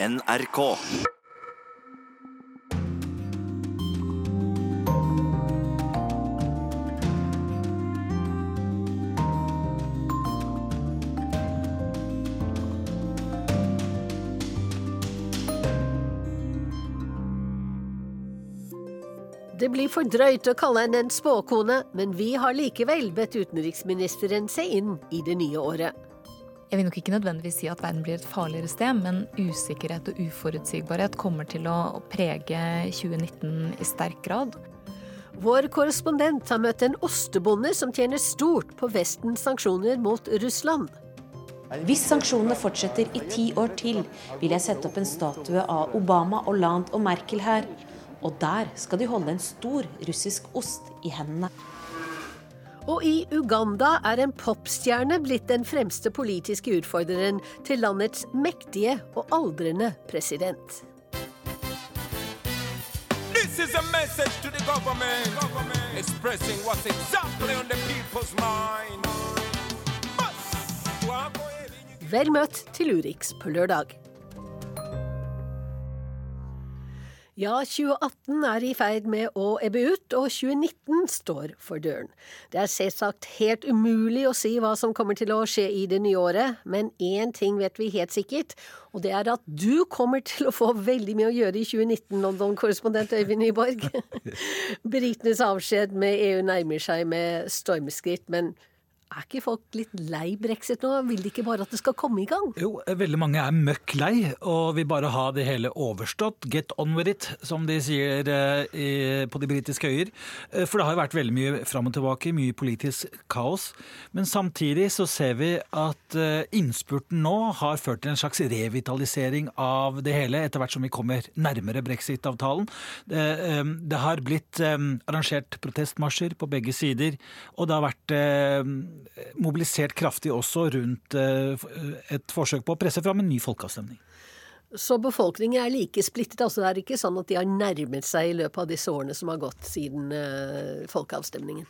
NRK. Det blir for drøyt å kalle henne en spåkone, men vi har likevel bedt utenriksministeren se inn i det nye året. Jeg vil nok ikke nødvendigvis si at verden blir et farligere sted, men usikkerhet og uforutsigbarhet kommer til å prege 2019 i sterk grad. Vår korrespondent har møtt en ostebonde som tjener stort på Vestens sanksjoner mot Russland. Hvis sanksjonene fortsetter i ti år til, vil jeg sette opp en statue av Obama, Hollande og Merkel her. Og der skal de holde en stor russisk ost i hendene. Og i Uganda er en popstjerne blitt den fremste politiske utfordreren til landets mektige og aldrende president. This is a message to the government, government. expressing what's exactly on the people's mind. Vel møtt til Urix på lørdag. Ja, 2018 er i ferd med å ebbe ut, og 2019 står for døren. Det er selvsagt helt umulig å si hva som kommer til å skje i det nye året, men én ting vet vi helt sikkert, og det er at du kommer til å få veldig mye å gjøre i 2019, London-korrespondent Øyvind Nyborg. Britenes avskjed med EU nærmer seg med stormskritt, men er ikke folk litt lei brexit nå? Vil de ikke bare at det skal komme i gang? Jo, veldig mange er møkk lei og vil bare ha det hele overstått. Get on with it, som de sier eh, på de britiske øyer. Eh, for det har jo vært veldig mye fram og tilbake, mye politisk kaos. Men samtidig så ser vi at eh, innspurten nå har ført til en slags revitalisering av det hele, etter hvert som vi kommer nærmere brexit-avtalen. Det, det, har blitt arrangert protestmarsjer på begge sider, og det har vært mobilisert kraftig også rundt eh, et forsøk på å presse fram en ny folkeavstemning. Så befolkningen er like splittet? altså Det er ikke sånn at de har nærmet seg i løpet av disse årene som har gått siden eh, folkeavstemningen?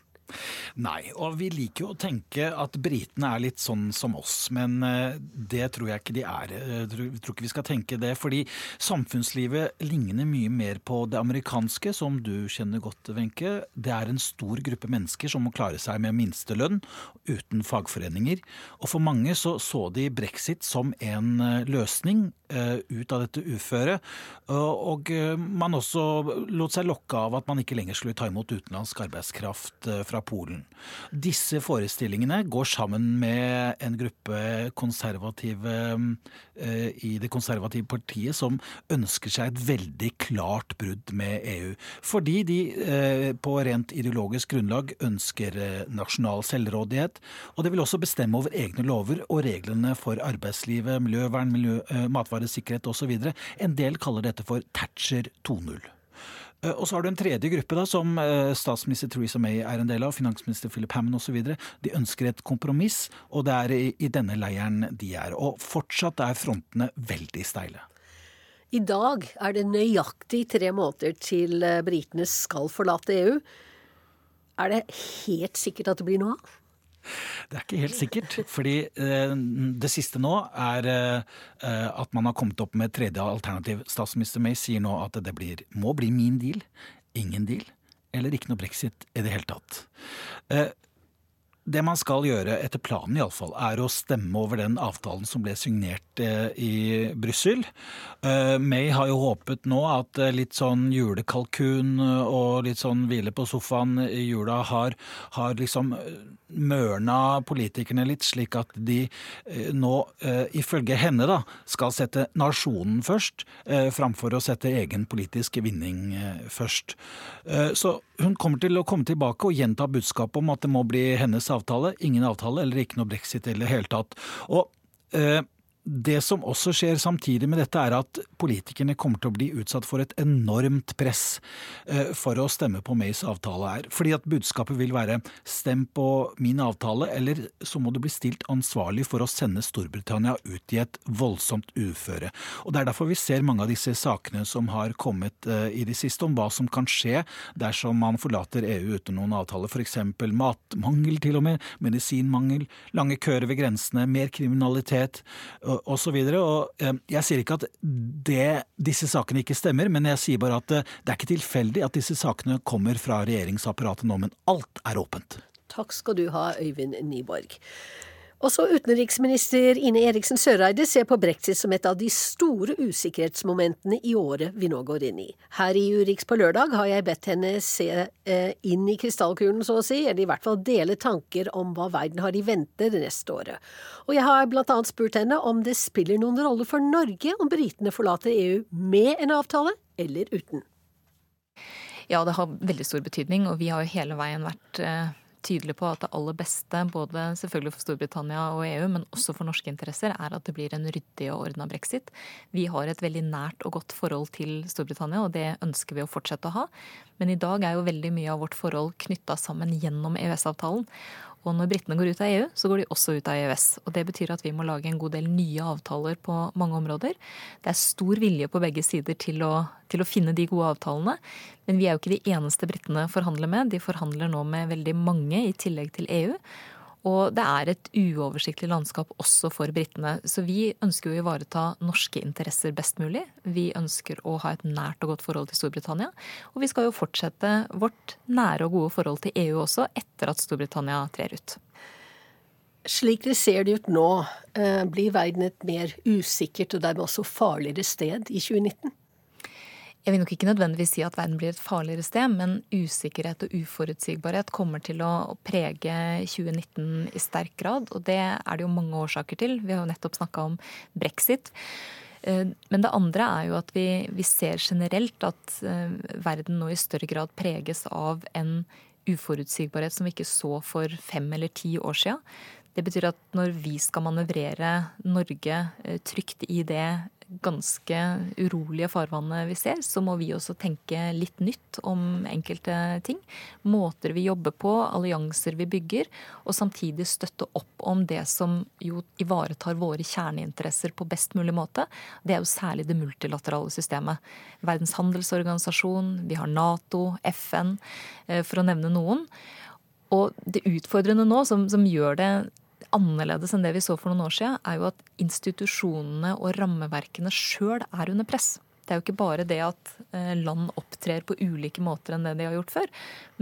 Nei, og vi liker jo å tenke at britene er litt sånn som oss, men eh, det tror jeg ikke de er. Jeg tror ikke vi skal tenke det, fordi samfunnslivet ligner mye mer på det amerikanske, som du kjenner godt, Wenche. Det er en stor gruppe mennesker som må klare seg med minstelønn, uten fagforeninger. Og for mange så, så de brexit som en eh, løsning eh, ut av dette uføret, og man også lot seg lokke av at man ikke lenger skulle ta imot utenlandsk arbeidskraft fra fra Polen. Disse forestillingene går sammen med en gruppe konservative eh, i det konservative partiet som ønsker seg et veldig klart brudd med EU. Fordi de eh, på rent ideologisk grunnlag ønsker eh, nasjonal selvrådighet. Og det vil også bestemme over egne lover og reglene for arbeidslivet, miljøvern, miljø, matvaresikkerhet osv. En del kaller dette for Thatcher 2.0. Eh, og så har du en tredje gruppe da, som eh, statsminister Theresa May er en del av, finansminister Philip Hammond osv. De ønsker et kompromiss, og det er i, denne leiren de er. Og fortsatt er frontene veldig steile. I dag er det nøyaktig tre måneder til eh, britene skal forlate EU. Er det helt sikkert at det blir noe av? Det er ikke helt sikkert. fordi eh, det siste nå er eh, at man har kommet opp med et tredje alternativ. Statsminister May sier nå at det blir, må bli min deal, ingen deal, eller ikke noe brexit i det hele tatt. Det man skal gjøre, etter planen iallfall, er å stemme over den avtalen som ble signert eh, i Brussel. Eh, May har jo håpet nå at eh, litt sånn julekalkun og litt sånn hvile på sofaen i jula har, har liksom mørna politikerne litt, slik at de nå, ifølge henne, da, skal sette nasjonen først, framfor å sette egen politisk vinning først. Så hun kommer til å komme tilbake og gjenta budskapet om at det må bli hennes avtale, ingen avtale eller ikke noe brexit i det hele tatt. Og eh, det som også skjer samtidig med dette, er at politikerne kommer til å bli utsatt for et enormt press eh, for å stemme på Mays avtale her. Fordi at budskapet vil være stem på min avtale, eller så må du bli stilt ansvarlig for å sende Storbritannia ut i et voldsomt uføre. Og Det er derfor vi ser mange av disse sakene som har kommet eh, i det siste, om hva som kan skje dersom man forlater EU uten noen avtale. F.eks. matmangel, til og med, medisinmangel, lange køer ved grensene, mer kriminalitet og osv. Jeg sier ikke at det, disse sakene ikke stemmer, men jeg sier bare at det er ikke tilfeldig at disse sakene kommer fra regjeringsapparatet nå, men alt er åpent. Takk skal du ha, Øyvind Nyborg. Også utenriksminister Ine Eriksen Søreide ser på brexit som et av de store usikkerhetsmomentene i året vi nå går inn i. Her i Urix på lørdag har jeg bedt henne se eh, inn i krystallkulen, så å si, eller i hvert fall dele tanker om hva verden har i vente det neste året. Og jeg har blant annet spurt henne om det spiller noen rolle for Norge om britene forlater EU med en avtale eller uten. Ja, det har veldig stor betydning, og vi har jo hele veien vært eh tydelig på at det aller beste, både selvfølgelig for Storbritannia og EU, men også for norske interesser, er at det blir en ryddig og ordna brexit. Vi har et veldig nært og godt forhold til Storbritannia, og det ønsker vi å fortsette å ha. Men i dag er jo veldig mye av vårt forhold knytta sammen gjennom EØS-avtalen. Og når britene går ut av EU, så går de også ut av EØS. Og det betyr at vi må lage en god del nye avtaler på mange områder. Det er stor vilje på begge sider til å, til å finne de gode avtalene. Men vi er jo ikke de eneste britene forhandler med. De forhandler nå med veldig mange i tillegg til EU. Og det er et uoversiktlig landskap også for britene. Så vi ønsker å ivareta norske interesser best mulig. Vi ønsker å ha et nært og godt forhold til Storbritannia. Og vi skal jo fortsette vårt nære og gode forhold til EU også etter at Storbritannia trer ut. Slik det ser det ut nå, eh, blir verden et mer usikkert og dermed også farligere sted i 2019? Jeg vil nok ikke nødvendigvis si at verden blir et farligere sted, men usikkerhet og uforutsigbarhet kommer til å prege 2019 i sterk grad. Og det er det jo mange årsaker til. Vi har jo nettopp snakka om brexit. Eh, men det andre er jo at vi, vi, ser generelt at eh, verden nå i større grad preges av en uforutsigbarhet som vi ikke så for fem eller ti år sia. Det betyr at når vi skal manøvrere Norge eh, trygt i det ganske urolige farvannet vi ser, så må vi også tenke litt nytt om enkelte ting. Måter vi jobber på, allianser vi bygger, og samtidig støtte opp om det som jo ivaretar våre kjerneinteresser på best mulig måte. Det er jo særlig det multilaterale systemet. Verdens handelsorganisasjon, vi har Nato, FN, eh, for å nevne noen. Og det utfordrende nå, som, som gjør det annerledes enn det vi så for noen år siden, er jo at institusjonene og rammeverkene sjøl er under press. Det er jo ikke bare det at eh, land opptrer på ulike måter enn det de har gjort før,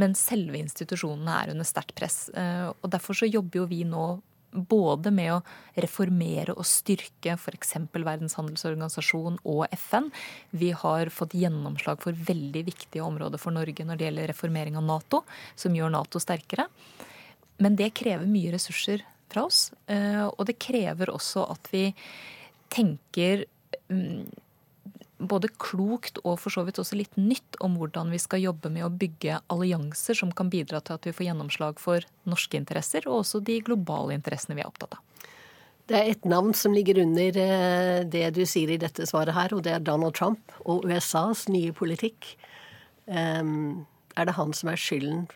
men selve institusjonene er under sterkt press. Eh, og Derfor så jobber jo vi nå både med å reformere og styrke f.eks. Verdens handelsorganisasjon og FN. Vi har fått gjennomslag for veldig viktige områder for Norge når det gjelder reformering av Nato, som gjør Nato sterkere. Men det krever mye ressurser fra oss. Eh, og det krever også at vi tenker mm, både klokt og for så vidt også litt nytt om hvordan vi skal jobbe med å bygge allianser som kan bidra til at vi får gjennomslag for norske interesser, og også de globale interessene vi er opptatt av. Det er ett navn som ligger under eh, det du sier i dette svaret her, og det er Donald Trump og USAs nye politikk. Er det han som er skylden,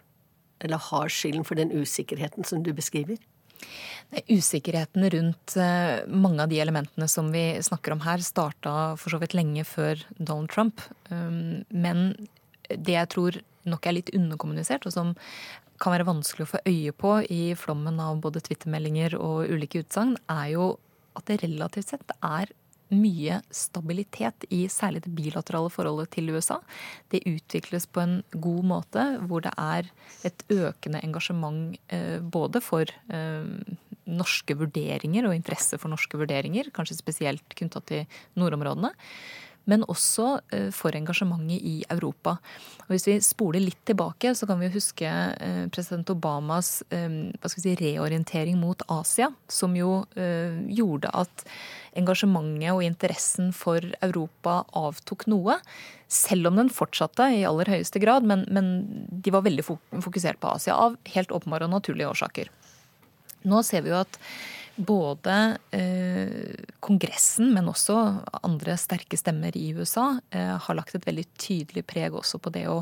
eller har skylden for den usikkerheten som du beskriver? Usikkerheten rundt eh, mange av de elementene som vi snakker om her, starta for så vidt lenge før Donald Trump. Um, men det jeg tror nok er litt underkommunisert, og som kan være vanskelig å få øye på i flommen av både twittermeldinger og ulike utsagn, er jo at det relativt sett er mye stabilitet i særlig det bilaterale forholdet til USA. Det utvikles på en god måte, hvor det er et økende engasjement eh, både for eh, norske vurderinger og interesse for norske vurderinger, kanskje spesielt knytta til nordområdene men også eh, for engasjementet i Europa. Og hvis vi spoler litt tilbake, så kan vi huske eh, president Obamas eh, si, reorientering mot Asia, som jo gjorde at engasjementet og interessen for Europa avtok noe. Selv om den fortsatte i aller høyeste grad, men, men de var veldig fokusert på Asia av helt åpenbare og naturlige årsaker. Nå ser vi jo at både eh, Kongressen, men også andre sterke stemmer i USA, eh, har lagt et veldig tydelig preg også på det å,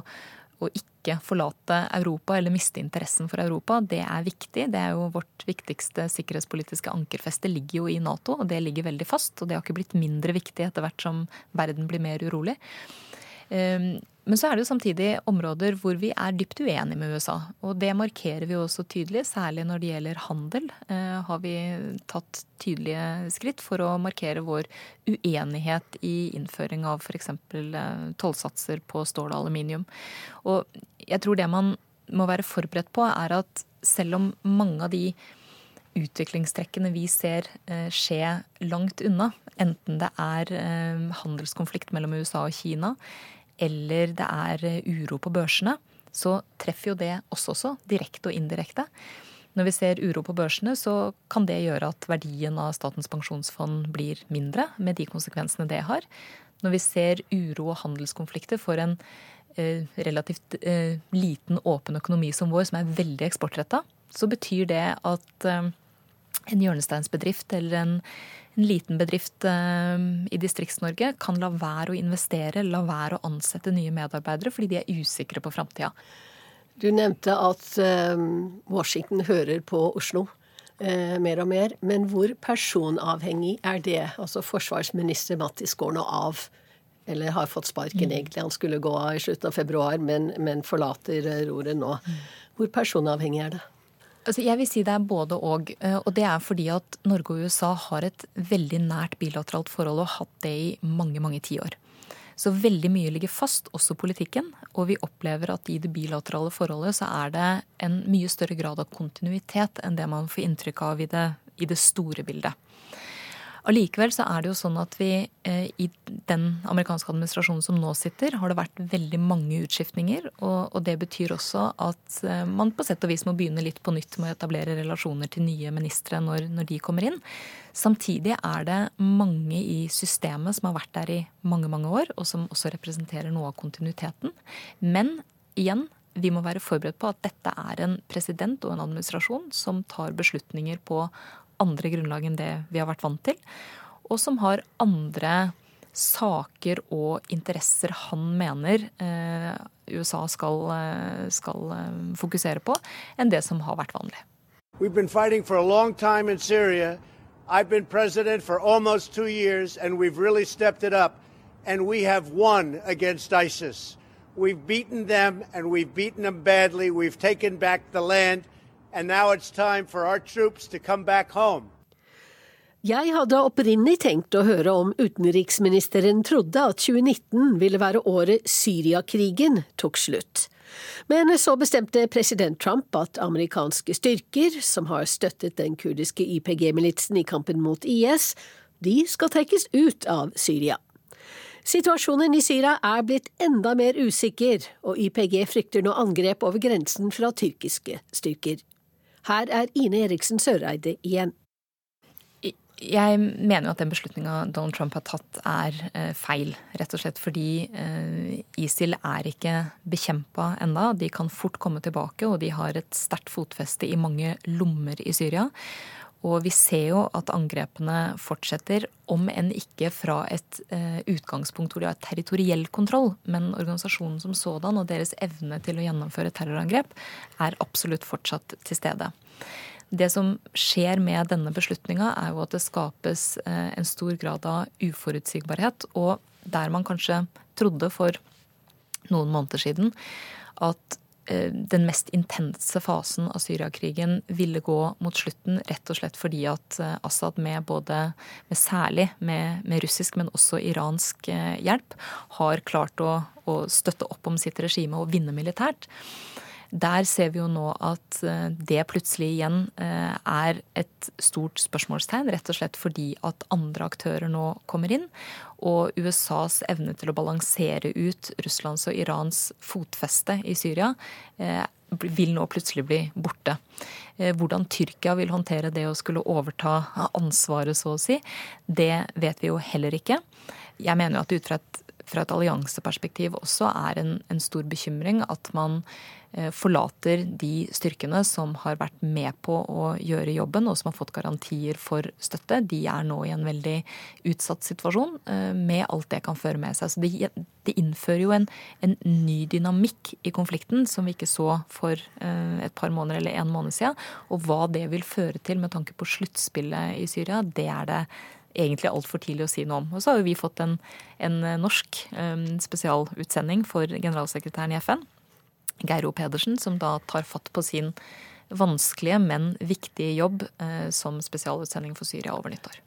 å, ikke forlate Europa eller miste interessen for Europa. Det er viktig. Det er jo vårt viktigste sikkerhetspolitiske ankerfeste ligger jo i Nato, og det ligger veldig fast. Og det har ikke blitt mindre viktig etter hvert som verden blir mer urolig. Eh, Men så er det jo samtidig områder hvor vi er dypt uenige med USA. Og det markerer vi også tydelig, særlig når det gjelder handel. Eh, har vi tatt tydelige skritt for å markere vår uenighet i innføring av f.eks. Eh, tollsatser på stål og aluminium. Og jeg tror det man må være forberedt på, er at selv om mange av de utviklingstrekkene vi ser eh, skje langt unna, enten det er eh, handelskonflikt mellom USA og Kina, eller det er eh, uro på børsene, så treffer jo det oss også, direkte og indirekte. Når vi ser uro på børsene, så kan det gjøre at verdien av Statens pensjonsfond blir mindre, med de konsekvensene det har. Når vi ser uro og handelskonflikter for en eh, relativt eh, liten, åpen økonomi som vår, som er veldig eksportretta, så betyr det at eh, en hjørnesteinsbedrift eller en, en liten bedrift eh, i Distrikts-Norge kan la være å investere, la være å ansette nye medarbeidere fordi de er usikre på framtida. Du nevnte at eh, Washington hører på Oslo eh, mer og mer. Men hvor personavhengig er det? Altså Forsvarsminister Mattis går nå av. Eller har fått sparken, mm. egentlig. Han skulle gå av i slutten av februar, men, men forlater roret nå. Mm. Hvor personavhengig er det? Altså, jeg vil si det er både og. Eh, og det er fordi at Norge og USA har et veldig nært bilateralt forhold og har hatt det i mange, mange tiår. Så veldig mye ligger fast, også politikken. Og vi opplever at i det bilaterale forholdet så er det en mye større grad av kontinuitet enn det man får inntrykk av i det, i det store bildet. Allikevel så er det jo sånn at vi eh, i den amerikanske administrasjonen som nå sitter, har det vært veldig mange utskiftninger. Og, og, det betyr også at eh, man på sett og vis må begynne litt på nytt med å etablere relasjoner til nye ministre når, når de kommer inn. Samtidig er det mange i systemet som har vært der i mange, mange år, og som også representerer noe av kontinuiteten. Men igjen, vi må være forberedt på at dette er en president og en administrasjon som tar beslutninger på andre grunnlag enn det vi har vært vant til, og som har andre saker og interesser han mener eh, USA skal, eh, skal eh, fokusere på, enn det som har vært vanlig. We've been fighting for a long time in Syria. I've been president for almost two years, and we've really stepped it up. And we have won against ISIS. We've beaten them, and we've beaten them badly. We've taken back the land. And now it's time for our troops to come back home. Jeg hadde opprinnelig tenkt å høre om utenriksministeren trodde at 2019 ville være året Syriakrigen tok slutt. Men så bestemte president Trump at amerikanske styrker, som har støttet den kurdiske YPG-militsen i kampen mot IS, de skal trekkes ut av Syria. Situasjonen i Syria er blitt enda mer usikker, og YPG frykter nå angrep over grensen fra tyrkiske styrker. Her er Ine Eriksen Søreide igjen. Jeg mener jo at den beslutninga Donald Trump har tatt er eh, feil. Rett og slett fordi eh, ISIL er ikke bekjempa enda. De kan fort komme tilbake, og de har et sterkt fotfeste i mange lommer i Syria. Og vi ser jo at angrepene fortsetter, om enn ikke fra et eh, utgangspunkt hvor de har territoriell kontroll. Men organisasjonen som sådan og deres evne til å gjennomføre terrorangrep er absolutt fortsatt til stede. Det som skjer med denne beslutninga, er jo at det skapes eh, en stor grad av uforutsigbarhet. Og der man kanskje trodde for noen måneder siden at den mest intense fasen av Syriakrigen ville gå mot slutten, rett og slett fordi at eh, Assad med både med særlig med, med, russisk, men også iransk hjelp, har klart å, å støtte opp om sitt regime og vinne militært. Der ser vi jo nå at eh, det plutselig igjen eh, er et stort spørsmålstegn, rett og slett fordi at andre aktører nå kommer inn. Og USAs evne til å balansere ut Russlands og Irans fotfeste i Syria eh, vil nå plutselig bli borte. Hvordan Tyrkia vil håndtere det å skulle overta ansvaret, så å si, det vet vi jo heller ikke. Jeg mener jo at ut fra et, fra et allianseperspektiv også er en, en stor bekymring at man forlater de styrkene som har vært med på å gjøre jobben, og som har fått garantier for støtte. De er nå i en veldig utsatt situasjon, eh, med alt det kan føre med seg. Så det, det innfører jo en, en, ny dynamikk i konflikten som vi ikke så for eh, et par måneder eller en måned siden. Og hva det vil føre til med tanke på sluttspillet i Syria, det er det egentlig altfor tidlig å si noe om. Og så har jo vi fått en, en norsk spesialutsending for generalsekretæren i FN, Geir O. Pedersen, som da tar fatt på sin vanskelige, men viktige jobb eh, som spesialutsending for Syria over nyttår.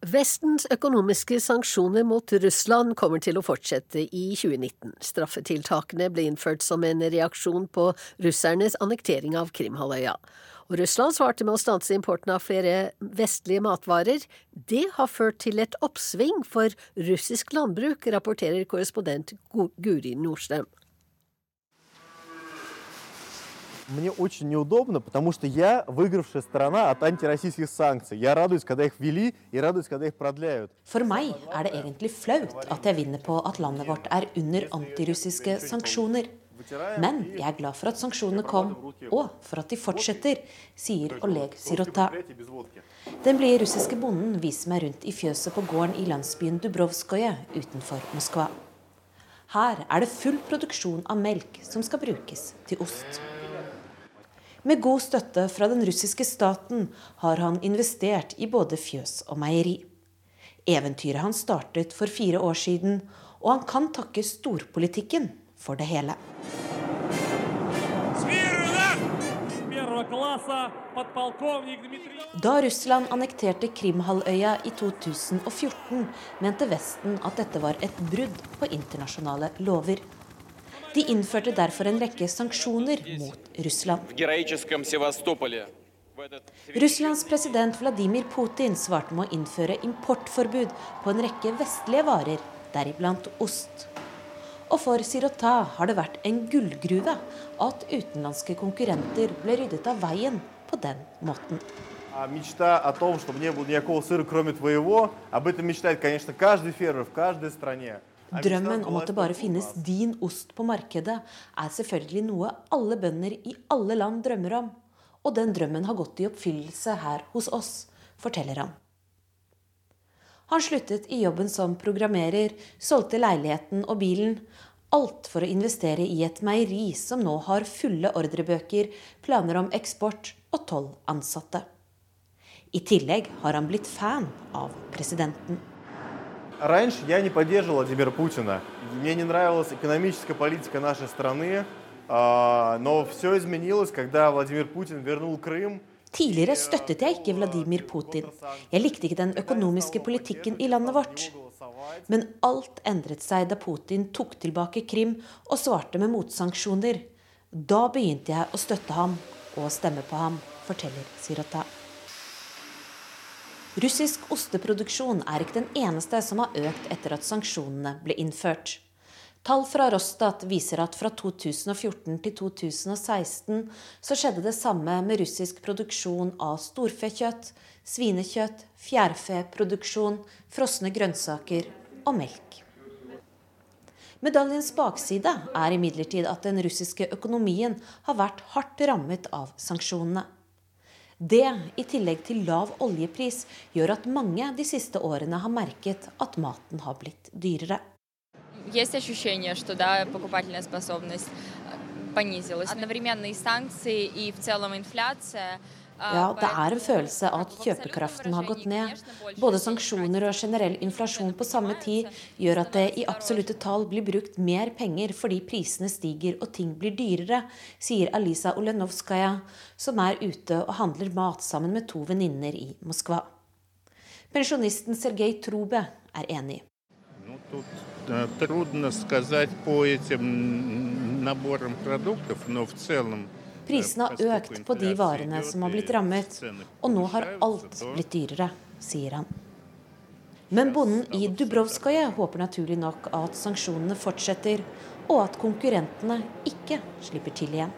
Vestens økonomiske sanksjoner mot Russland kommer til å fortsette i 2019. Straffetiltakene ble innført som en reaksjon på russernes annektering av Krimhalvøya. Og Russland svarte med å stanse importen av flere vestlige matvarer. Det har ført til et oppsving for russisk landbruk, rapporterer korrespondent Guri Nordstrøm. Мне очень неудобно, потому что я выигравшая сторона от антироссийских санкций. Я радуюсь, когда их ввели, и радуюсь, когда их продляют. For meg er det egentlig flaut at jeg vinner på at landet vårt er under antirussiske sanksjoner. Men jeg er glad for at sanksjonene kom, og for at de fortsetter, sier Oleg Sirota. Den blide russiske bonden viser meg rundt i fjøset på gården i landsbyen Dubrovskoje utenfor Moskva. Her er det full produksjon av melk som skal brukes til ost. Med god støtte fra den russiske staten har han investert i både fjøs og meieri. Eventyret han startet for fire år siden, og han kan takke storpolitikken for det hele. Da Russland annekterte Krimhalvøya i 2014, mente Vesten at dette var et brudd på internasjonale lover. De innførte derfor en rekke sanksjoner mot Russland. Russlands president Vladimir Putin svarte med å innføre importforbud på en rekke vestlige varer, deriblant ost. Og for Sirota har det vært en gullgruve at utenlandske konkurrenter ble ryddet av veien på den måten. Drømmen om at det bare finnes din ost på markedet, er selvfølgelig noe alle bønder i alle land drømmer om. Og den drømmen har gått i oppfyllelse her hos oss, forteller han. Han sluttet i jobben som programmerer, solgte leiligheten og bilen. Alt for å investere i et meieri som nå har fulle ordrebøker, planer om eksport og tolv ansatte. I tillegg har han blitt fan av presidenten. Раньше я не поддерживал Владимира Путина. Мне не нравилась экономическая политика нашей страны. Но все изменилось, когда Владимир Путин вернул Крым. Tidligere støttet jeg ikke Vladimir Putin. Jeg likte ikke den økonomiske politikken i landet vårt. Men alt endret seg da Putin tok tilbake Krim og svarte med motsanksjoner. Da begynte jeg å støtte ham og stemme på ham, forteller Sirota. Russisk osteproduksjon er ikke den eneste som har økt etter at sanksjonene ble innført. Tall fra Rostat viser at fra 2014 til 2016 så skjedde det samme med russisk produksjon av storfekjøtt, svinekjøtt, fjærfeproduksjon, frosne grønnsaker og melk. Medaljens bakside er imidlertid at den russiske økonomien har vært hardt rammet av sanksjonene. Det, i tillegg til lav oljepris, gjør at mange de siste årene har merket at maten har blitt dyrere. есть ощущение, что да, покупательная способность понизилась. Одновременные санкции и в целом инфляция ja, det er en følelse av at kjøpekraften har gått ned. Både sanksjoner og generell inflasjon på samme tid gjør at det i absolutte tall blir brukt mer penger fordi prisene stiger og ting blir dyrere, sier Alisa Olenovskaja, som er ute og handler mat sammen med to venninner i Moskva. Pensjonisten Sergej Trube er enig. Э, трудно сказать по этим наборам продуктов, но в целом Prisene har økt på de varene som har blitt rammet, og nå har alt blitt dyrere, sier han. Men bonden i Dubrovskaja håper naturlig nok at sanksjonene fortsetter, og at konkurrentene ikke slipper til igjen.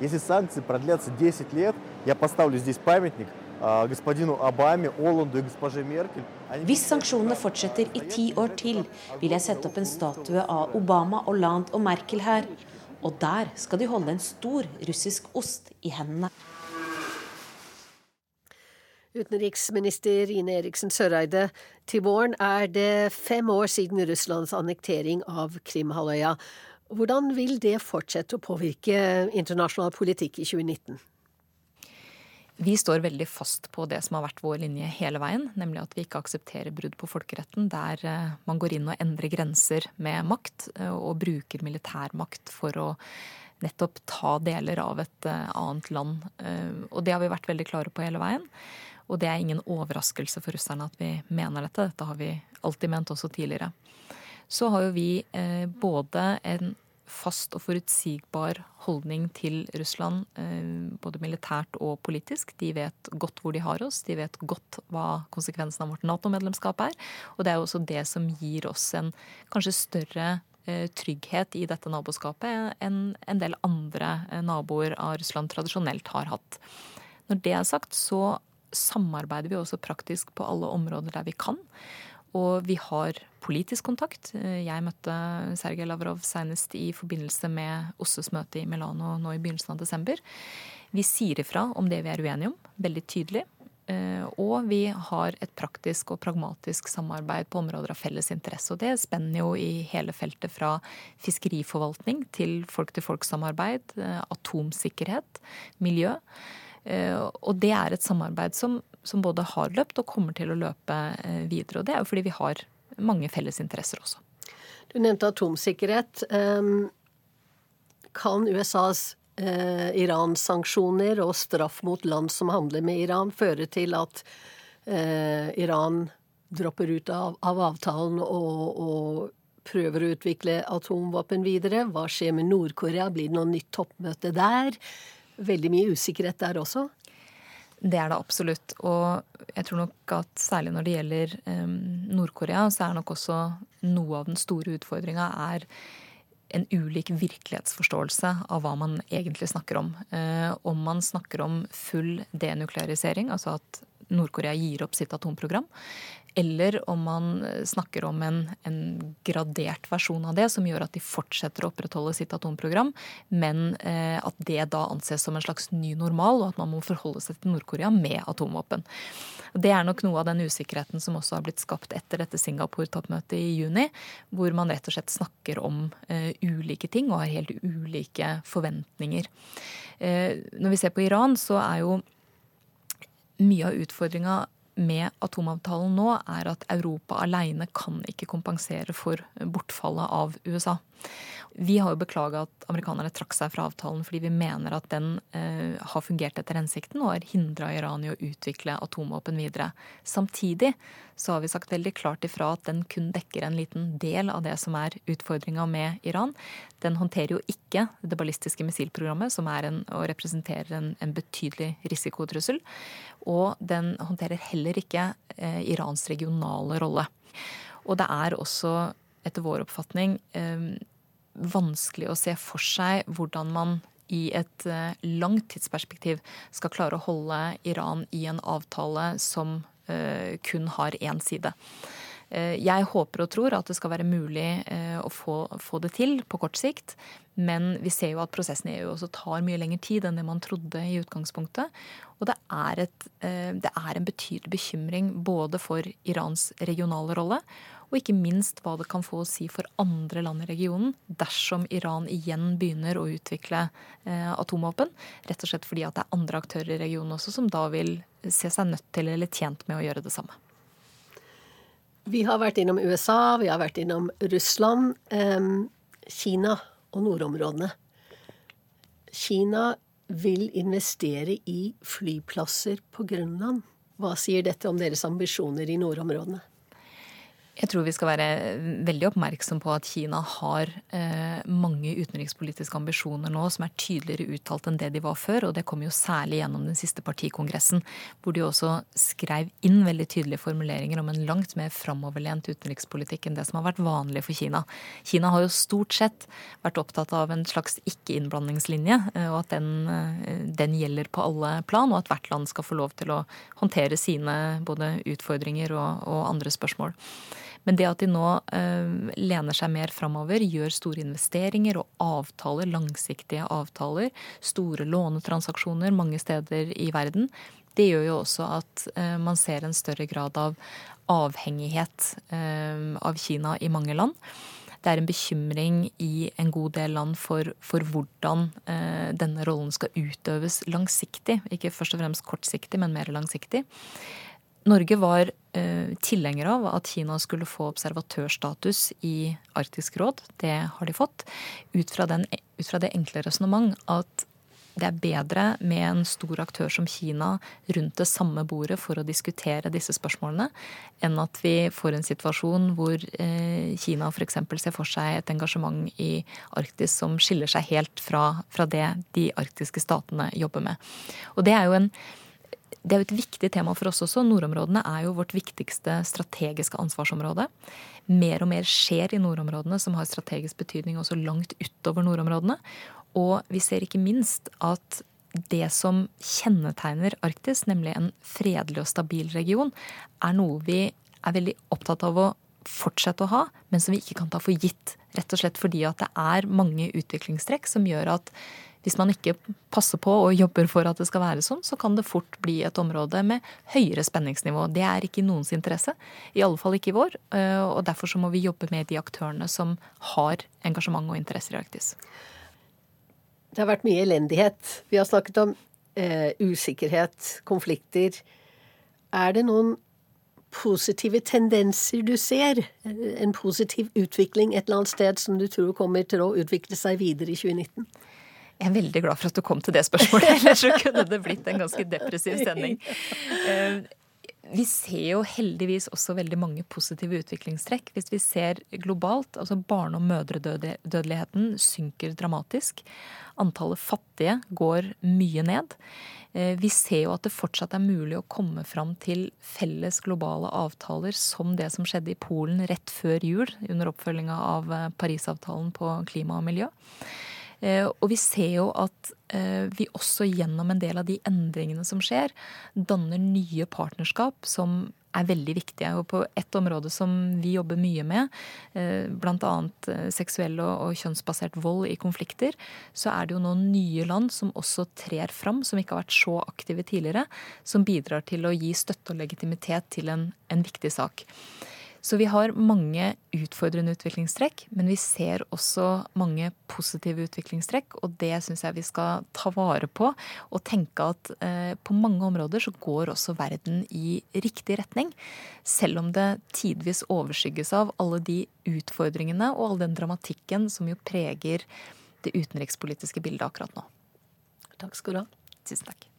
Если санкции продлятся 10 лет, я поставлю здесь памятник господину Обаме, Оланду и госпоже Меркель. Hvis sanksjonene fortsetter i ti år til, vil jeg sette opp en statue av Obama, Hollande og Merkel her. og der skal de holde en stor russisk ost i hendene. Utenriksminister Ine Eriksen Søreide, til våren er det fem år siden Russlands annektering av Krimhalvøya. Hvordan vil det fortsette å påvirke internasjonal politikk i 2019? Vi står veldig fast på det som har vært vår linje hele veien, nemlig at vi ikke aksepterer brudd på folkeretten der eh, man går inn og endrer grenser med makt eh, og bruker militærmakt for å nettopp ta deler av et eh, annet land. Og det har vi vært veldig klare på hele veien. Og det er ingen overraskelse for russerne at vi mener dette. Dette har vi alltid ment også tidligere. Så har jo vi både en fast og forutsigbar holdning til Russland, eh, både militært og politisk. De vet godt hvor de har oss, de vet godt hva konsekvensen av vårt Nato-medlemskap er. Og det er jo også det som gir oss en kanskje større eh, trygghet i dette naboskapet enn en del andre eh, naboer av Russland tradisjonelt har hatt. Når det er sagt, så samarbeider vi også praktisk på alle områder der vi kan. Og vi har politisk kontakt. Jeg møtte Sergej Lavrov senest i forbindelse med OSSEs møte i Milano nå i begynnelsen av desember. Vi sier ifra om det vi er uenige om, veldig tydelig. Eh, og vi har et praktisk og pragmatisk samarbeid på områder av felles interesse. Og det spenner jo i hele feltet fra fiskeriforvaltning til folk-til-folk-samarbeid, eh, atomsikkerhet, miljø. Eh, og det er et samarbeid som, som, både har løpt og kommer til å løpe eh, videre. Og det er jo fordi vi har mange felles interesser også. Du nevnte atomsikkerhet. Kan USAs eh, Iran-sanksjoner og straff mot land som handler med Iran, føre til at Iran dropper ut av avtalen og, og prøver å utvikle atomvåpen videre? Hva skjer med Nord-Korea? Blir det noe nytt toppmøte der? veldig mye usikkerhet der også? Det er det absolutt. Og jeg tror nok at særlig når det gjelder um, Nord-Korea, så er nok også noe av den store utfordringa er en ulik virkelighetsforståelse av hva man egentlig snakker om. Uh, om man snakker om full denuklearisering, altså at Nord-Korea gir opp sitt atomprogram, eller om man snakker om en, en, gradert versjon av det, som gjør at de fortsetter å opprettholde sitt atomprogram, men eh, at det da anses som en slags ny normal, og at man må forholde seg til Nord-Korea med atomvåpen. Det er nok noe av den usikkerheten som også har blitt skapt etter dette Singapore-toppmøtet i juni, hvor man rett og slett snakker om eh, ulike ting og har helt ulike forventninger. Eh, når vi ser på Iran, så er jo mye av utfordringa med atomavtalen nå, er at Europa alene kan ikke kompensere for bortfallet av USA. Vi har jo beklaga at amerikanerne trakk seg fra avtalen fordi vi mener at den eh, har fungert etter hensikten og har hindra Iran i å utvikle atomvåpen videre. Samtidig så har vi sagt veldig klart ifra at den kun dekker en liten del av det som er utfordringa med Iran. Den håndterer jo ikke det ballistiske missilprogrammet, som er en, og representerer en, en betydelig risikotrussel. Og den håndterer heller ikke eh, Irans regionale rolle. Og det er også, etter vår oppfatning, eh, vanskelig å se for seg hvordan man i et eh, langt tidsperspektiv skal klare å holde Iran i en avtale som eh, kun har én side. Eh, jeg håper og tror at det skal være mulig å få, få, det til på kort sikt. Men vi ser jo at prosessen i EU også tar mye lengre tid enn det man trodde i utgangspunktet. Og det er, et, det er en betydelig bekymring både for Irans regionale rolle og ikke minst hva det kan få å si for andre land i regionen dersom Iran igjen begynner å utvikle eh, atomvåpen. Rett og slett fordi at det er andre aktører i regionen også som da vil se seg nødt til eller tjent med å gjøre det samme. Vi har vært innom USA, vi har vært innom Russland, eh, Kina og nordområdene. Kina vil investere i flyplasser på Grønland. Hva sier dette om deres ambisjoner i nordområdene? Jeg tror vi skal være veldig oppmerksom på at Kina har eh, mange utenrikspolitiske ambisjoner nå som er tydeligere uttalt enn det de var før. Og det kom jo særlig gjennom den siste partikongressen, hvor de også skrev inn veldig tydelige formuleringer om en langt mer framoverlent utenrikspolitikk enn det som har vært vanlig for Kina. Kina har jo stort sett vært opptatt av en slags ikke-innblandingslinje, eh, og at den, eh, den, gjelder på alle plan, og at hvert land skal få lov til å håndtere sine både utfordringer og, og andre spørsmål. Men det at de nå eh, lener seg mer framover, gjør store investeringer og avtaler, langsiktige avtaler, store lånetransaksjoner mange steder i verden, det gjør jo også at eh, man ser en større grad av avhengighet eh, av Kina i mange land. det er en bekymring i en god del land for, for hvordan eh, denne rollen skal utøves langsiktig. Ikke først og fremst kortsiktig, men mer langsiktig. Norge var eh, tilhenger av at Kina skulle få observatørstatus i Arktisk råd. Det har de fått. Ut fra, den, ut fra det enkle resonnement at det er bedre med en stor aktør som Kina rundt det samme bordet for å diskutere disse spørsmålene, enn at vi får en situasjon hvor eh, Kina f.eks. ser for seg et engasjement i Arktis som skiller seg helt fra, fra det de arktiske statene jobber med. Og det er jo en det er jo et viktig tema for oss også. Nordområdene er jo vårt viktigste strategiske ansvarsområde. Mer og mer skjer i nordområdene som har strategisk betydning også langt utover nordområdene. Og vi ser ikke minst at det som kjennetegner Arktis, nemlig en fredelig og stabil region, er noe vi er veldig opptatt av å fortsette å ha, men som vi ikke kan ta for gitt. Rett og slett fordi at det er mange utviklingstrekk som gjør at hvis man ikke passer på og jobber for at det skal være sånn, så kan det fort bli et område med høyere spenningsnivå. Det er ikke i noens interesse, i alle fall ikke i vår. Eh, og derfor så må vi jobbe med de aktørene som har engasjement og interesser i Arktis. Det har vært mye elendighet. Vi har snakket om eh, usikkerhet, konflikter. Er det noen positive tendenser du ser? En positiv utvikling et eller annet sted som du tror kommer til å utvikle seg videre i 2019? Jeg er veldig glad for at du kom til det spørsmålet, ellers så kunne det blitt en ganske depressiv stemning. Eh, vi ser jo heldigvis også veldig mange positive utviklingstrekk. Hvis vi ser globalt, altså barne- og mødredødeligheten synker dramatisk. Antallet fattige går mye ned. Eh, vi ser jo at det fortsatt er mulig å komme fram til felles globale avtaler som det som skjedde i Polen rett før jul, under oppfølginga av eh, Parisavtalen på klima og miljø. Eh, og vi ser jo at eh, vi også gjennom en del av de endringene som skjer, danner nye partnerskap som er veldig viktige. Og på ett område som vi jobber mye med, eh, bl.a. seksuell og kjønnsbasert vold i konflikter, så er det jo noen nye land som også trer fram, som ikke har vært så aktive tidligere, som bidrar til å gi støtte og legitimitet til en, en viktig sak. Så vi har mange utfordrende utviklingstrekk, men vi ser også mange positive utviklingstrekk. Og det syns jeg vi skal ta vare på, og tenke at eh, på mange områder så går også verden i riktig retning. Selv om det tidvis overskygges av alle de utfordringene og all den dramatikken som jo preger det utenrikspolitiske bildet akkurat nå. Takk skal du ha. Tusen takk.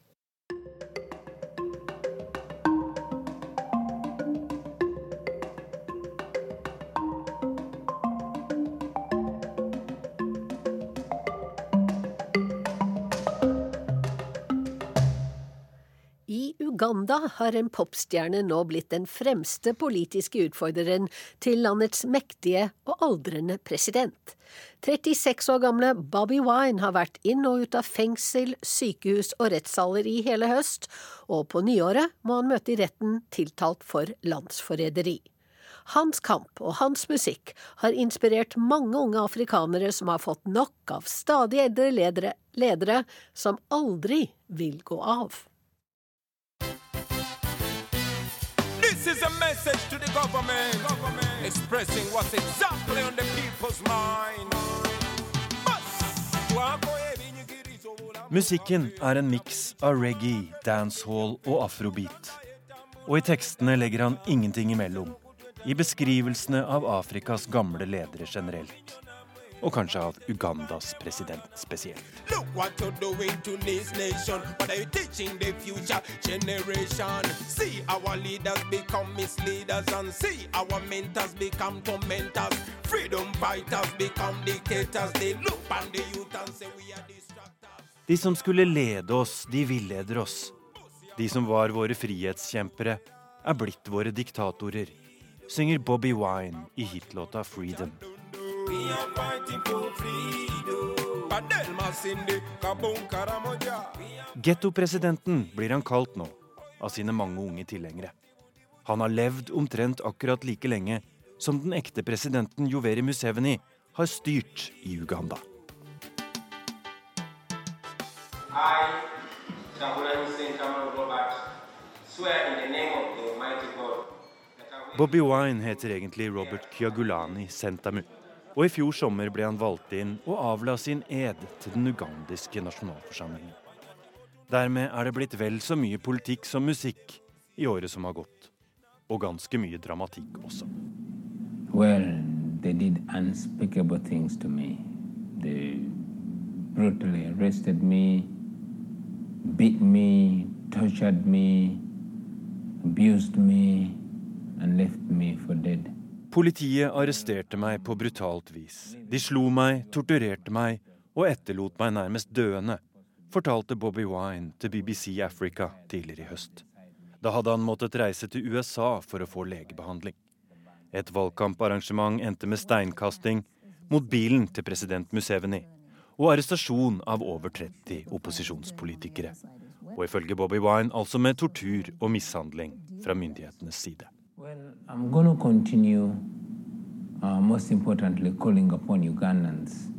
Uganda har en popstjerne nå blitt den fremste politiske utfordreren til landets mektige og aldrende president. 36 år gamle Bobby Wine har vært inn og ut av fengsel, sykehus og rettssaler i hele høst, og på nyåret må han møte i retten tiltalt for landsforræderi. Hans kamp og hans musikk har inspirert mange unge afrikanere som har fått nok av stadig eldre ledere, ledere som aldri vil gå av. This is a message to the government, government. expressing what's exactly on the people's mind. Musikken er en miks av reggae, dancehall og afrobeat. Og i tekstene legger han ingenting imellom. I beskrivelsene av Afrikas gamle ledere generelt og kanskje av Ugandas president spesielt. De som skulle lede oss, de villeder oss. De som var våre frihetskjempere, er blitt våre diktatorer, synger Bobby Wine i hitlåta 'Freedom'. Gettopresidenten blir han kalt nå, av sine mange unge tilhengere. Han har levd omtrent akkurat like lenge som den ekte presidenten Joveri Museveni har styrt i Uganda. Bobby Wine heter egentlig Robert Kyagulani Sentamu Og i fjor sommer ble han valgt inn og avla sin ed til den ugandiske nasjonalforsamlingen. Dermed er det blitt vel så mye politikk som musikk i året som har gått. Og ganske mye dramatikk også. Well, they did unspeakable things to me. They brutally arrested me, beat me, tortured me, abused me, and left me for dead. Politiet arresterte meg på brutalt vis. De slo meg, torturerte meg og etterlot meg nærmest døende, fortalte Bobby Wine til BBC Africa tidligere i høst. Da hadde han måttet reise til USA for å få legebehandling. Et valgkamparrangement endte med steinkasting mot bilen til president Museveni og arrestasjon av over 30 opposisjonspolitikere. Og ifølge Bobby Wine altså med tortur og mishandling fra myndighetenes side. Well, I'm going to continue, uh, most importantly, calling upon Ugandans,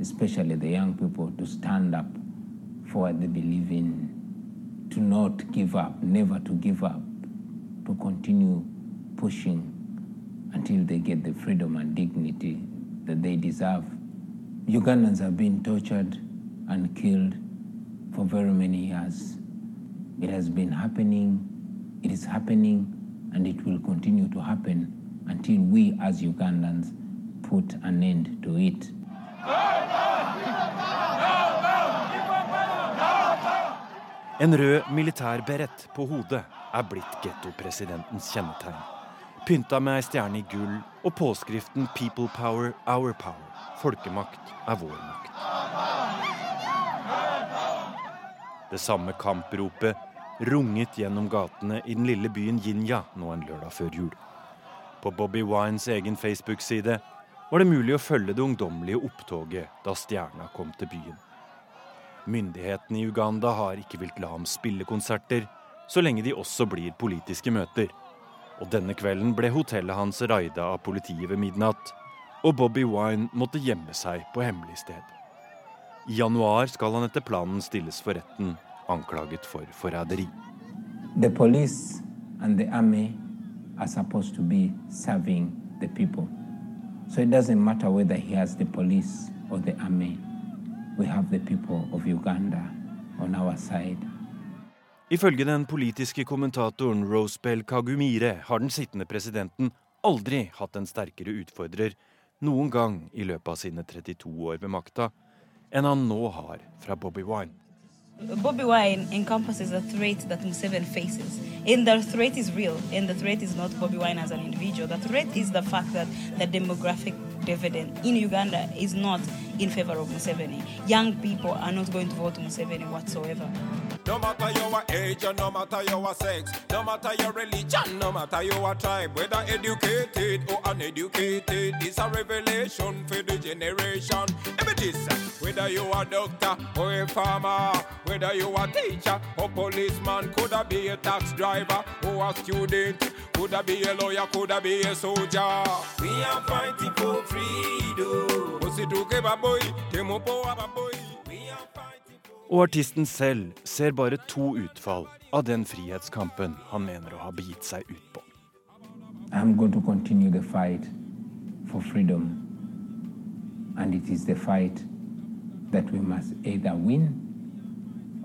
especially the young people, to stand up for what they believe in, to not give up, never to give up, to continue pushing until they get the freedom and dignity that they deserve. Ugandans have been tortured and killed for very many years. It has been happening, it is happening, and it will continue to happen until we as Ugandans put an end to it. En rød militær berett på hodet er blitt gettopresidentens kjennetegn. Pynta med ei stjerne i gull og påskriften 'People power, our power'. Folkemakt er vår makt. Det samme kampropet runget gjennom gatene i den lille byen Jinja nå en lørdag før jul. På Bobby Wines egen Facebook-side var det mulig å følge det ungdommelige opptoget da stjerna kom til byen. Myndighetene i Uganda har ikke villet la ham spille konserter, så lenge de også blir politiske møter. Og denne kvelden ble hotellet hans raida av politiet ved midnatt, og Bobby Wine måtte gjemme seg på hemmelig sted. I januar skal han etter planen stilles for retten, anklaget for forræderi. The police and the army are supposed to be serving the people. So it doesn't matter whether he has the police or the army. We have the people of Uganda on our side. Ifølge den politiske kommentatoren Rosebell Kagumire har den sittende presidenten aldri hatt en sterkere utfordrer noen gang i løpet av sine 32 år ved makta enn han nå har fra Bobby Wine. Bobby Wine encompasses a threat that Museveni faces. And the threat is real, and the threat is not Bobby Wine as an individual. The threat is the fact that the demographic dividend in Uganda is not in favor of Museveni. Young people are not going to vote Museveni whatsoever. No matter your age no matter your sex, no matter your religion, no matter your tribe, whether educated or uneducated, it's a revelation for the generation. This, whether you are a doctor or a farmer, whether you are a teacher or policeman, could I be a tax driver or a student, could I be a lawyer, could I be a soldier. We are fighting for freedom. Osituke baboy, temopo ababoy. We are fighting for Og artisten selv ser bare to utfall av den frihetskampen han mener å ha begitt seg ut på. I'm going to continue the fight for freedom. And it is the fight that we must either win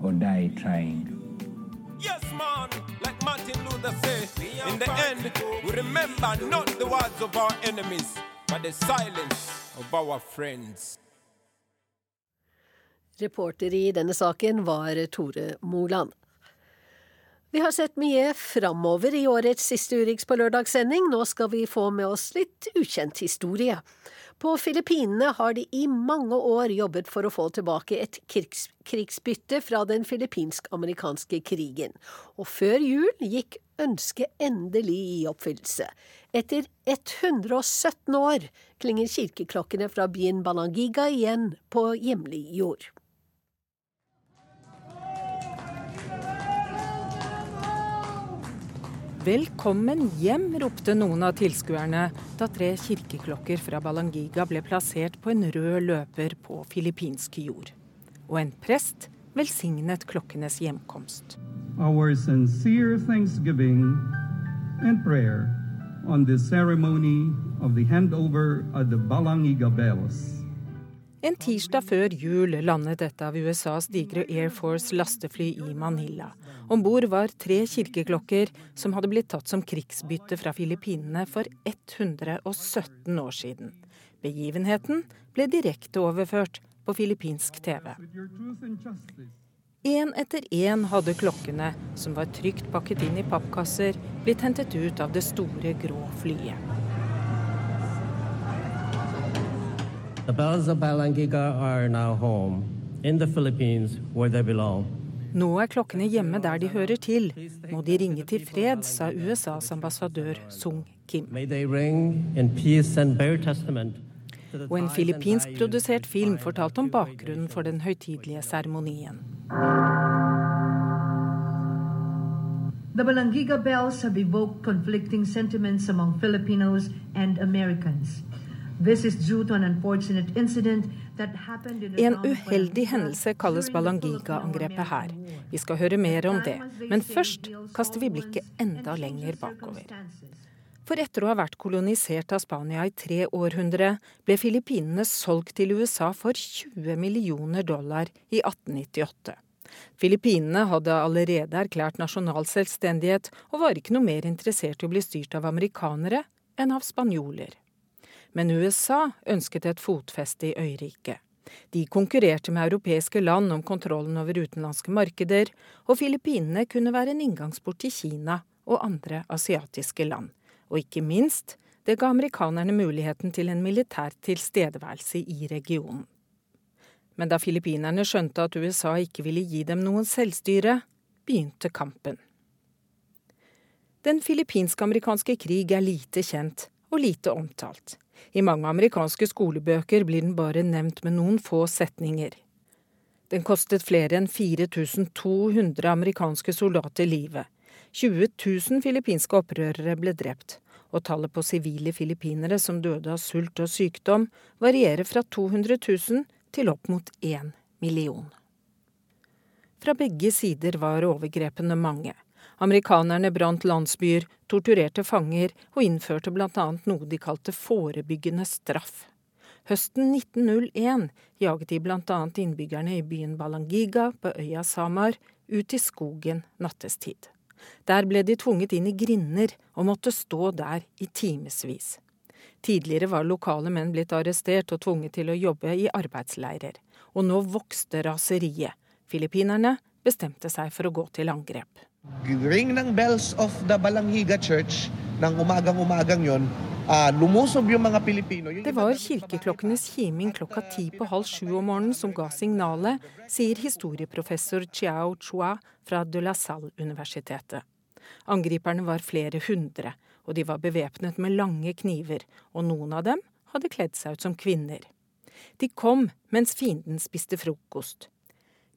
or die trying. Yes, man, like Martin Luther said, in the end, we remember not the words of our enemies, but the silence of our friends. Reporter i denne saken var Tore Moland. Vi har sett mye framover i årets siste Urix på lørdagssending. Nå skal vi få med oss litt ukjent historie. På Filippinene har de i mange år jobbet for å få tilbake et krigs krigsbytte fra den filippinsk-amerikanske krigen. Og før jul gikk ønsket endelig i oppfyllelse. Etter 117 år klinger kirkeklokkene fra byen Balangiga igjen på hjemlig jord. Velkommen hjem, ropte noen av tilskuerne da tre kirkeklokker fra Balangiga ble plassert på en rød løper på filippinsk jord. Og en prest velsignet klokkenes hjemkomst. Our sincere thanksgiving and prayer on this ceremony of the handover of the Balangiga bells. En tirsdag før jul landet et av USAs digre Air Force lastefly i Manila. Om bord var tre kirkeklokker som hadde blitt tatt som krigsbytte fra Filippinene for 117 år siden. Begivenheten ble direkte overført på filippinsk TV. Én etter én hadde klokkene, som var trygt pakket inn i pappkasser, blitt hentet ut av det store, grå flyet. The bells of Balangiga are now home in the Philippines where they belong. Nå er klokkene hjemme der de hører til. Må de ringe til fred, sa USAs ambassadør Sung Kim. Og en filippinskprodusert film fortalte om bakgrunnen for den høytidelige seremonien. The Balangiga bells have evoked conflicting sentiments among Filipinos and Americans. En uheldig hendelse kalles Balangiga-angrepet her. Vi skal høre mer om det, men først kaster vi blikket enda lenger bakover. For etter å ha vært kolonisert av Spania i tre århundre, ble Filippinene solgt til USA for 20 millioner dollar i 1898. Filippinene hadde allerede erklært nasjonal selvstendighet, og var ikke noe mer interessert i å bli styrt av amerikanere enn av spanjoler. Men USA ønsket et fotfeste i øyriket. De konkurrerte med europeiske land om kontrollen over utenlandske markeder, og Filippinene kunne være en inngangsport til Kina og andre asiatiske land. Og ikke minst, det ga amerikanerne muligheten til en militær tilstedeværelse i regionen. Men da filippinerne skjønte at USA ikke ville gi dem noen selvstyre, begynte kampen. Den filippinsk-amerikanske krig er lite kjent og lite omtalt. I mange amerikanske skolebøker blir den bare nevnt med noen få setninger. Den kostet flere enn 4200 amerikanske soldater livet. 20 000 filippinske opprørere ble drept, og tallet på sivile filippinere som døde av sult og sykdom, varierer fra 200 000 til opp mot 1 million. Fra begge sider var overgrepene mange. Amerikanerne brant landsbyer, torturerte fanger og innførte bl.a. noe de kalte forebyggende straff. Høsten 1901 jaget de bl.a. innbyggerne i byen Balangiga på øya Samar ut i skogen nattestid. Der ble de tvunget inn i grinder og måtte stå der i timevis. Tidligere var lokale menn blitt arrestert og tvunget til å jobbe i arbeidsleirer. Og nå vokste raseriet. Filippinerne bestemte seg for å gå til angrep. Ring ng bells of the Balanghiga Church ng umagang-umagang yon, uh, lumusob yung mga Pilipino. Det var kirkeklokkenes kiming klokka ti på halv sju om morgenen som ga signalet, sier historieprofessor Chiao Chua fra de la Salle-universitetet. Angriperne var flere hundre, og de var bevæpnet med lange kniver, og noen av dem hadde kledd seg ut som kvinner. De kom mens fienden spiste frokost.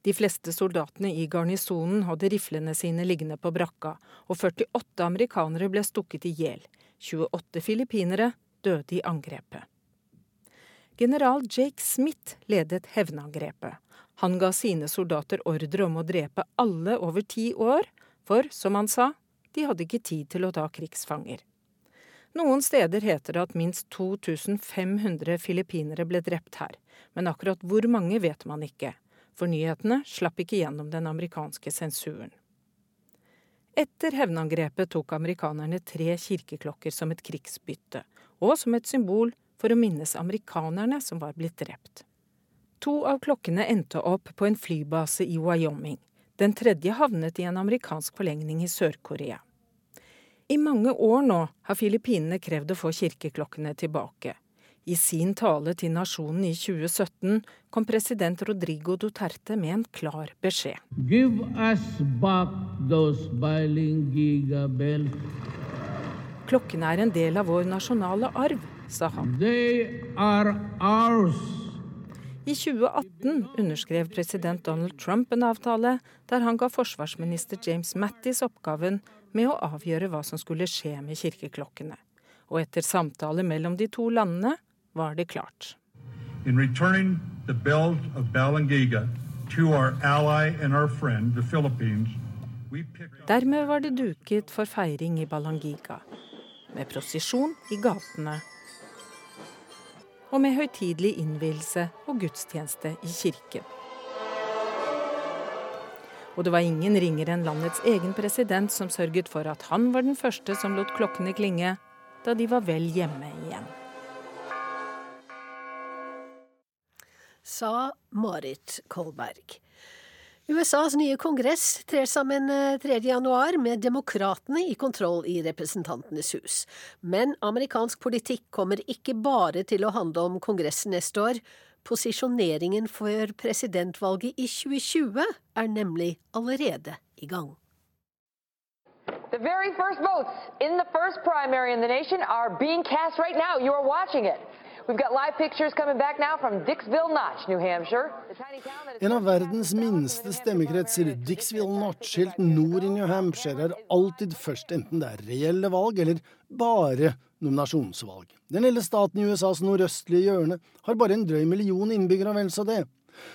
De fleste soldatene i garnisonen hadde riflene sine liggende på brakka, og 48 amerikanere ble stukket i hjel. 28 filippinere døde i angrepet. General Jake Smith ledet hevnangrepet. Han ga sine soldater ordre om å drepe alle over ti år, for, som han sa, de hadde ikke tid til å ta krigsfanger. Noen steder heter det at minst 2500 filippinere ble drept her, men akkurat hvor mange vet man ikke for nyhetene slapp ikke gjennom den amerikanske sensuren. Etter hevnangrepet tok amerikanerne tre kirkeklokker som et krigsbytte, og som et symbol for å minnes amerikanerne som var blitt drept. To av klokkene endte opp på en flybase i Wyoming. Den tredje havnet i en amerikansk forlengning i Sør-Korea. I mange år nå har Filippinene krevd å få kirkeklokkene tilbake. I sin tale til nasjonen i 2017 kom president Rodrigo Duterte med en klar beskjed. Klokkene er en del av vår nasjonale arv, sa han. I 2018 underskrev president Donald Trump en avtale der han ga forsvarsminister James Mattis oppgaven med å avgjøre hva som skulle skje med kirkeklokkene. Og etter samtale mellom de to landene var det klart. In returning the bells of Balangiga to our ally and our friend, the Philippines, Dermed var det duket for feiring i Balangiga, med prosesjon i gatene og med høytidelig innvielse og gudstjeneste i kirken. Og det var ingen ringere enn landets egen president som sørget for at han var den første som lot klokkene klinge da de var vel hjemme igjen. Sa Marit Kolberg. USAs nye kongress trer sammen 3. januar med demokratene i kontroll i Representantenes hus. Men amerikansk politikk kommer ikke bare til å handle om Kongressen neste år. Posisjoneringen for presidentvalget i 2020 er nemlig allerede i gang. The very first votes in the first primary in the nation are being cast right now. You are watching it. We've got live pictures coming back now from Dixville Notch, New Hampshire. En av verdens minste stemmekretser, Dixville Notch, helt nord i New Hampshire, er alltid først, enten det er reelle valg eller bare nominasjonsvalg. Den lille staten i USAs nordøstlige hjørne har bare en drøy million innbyggere, vel så det.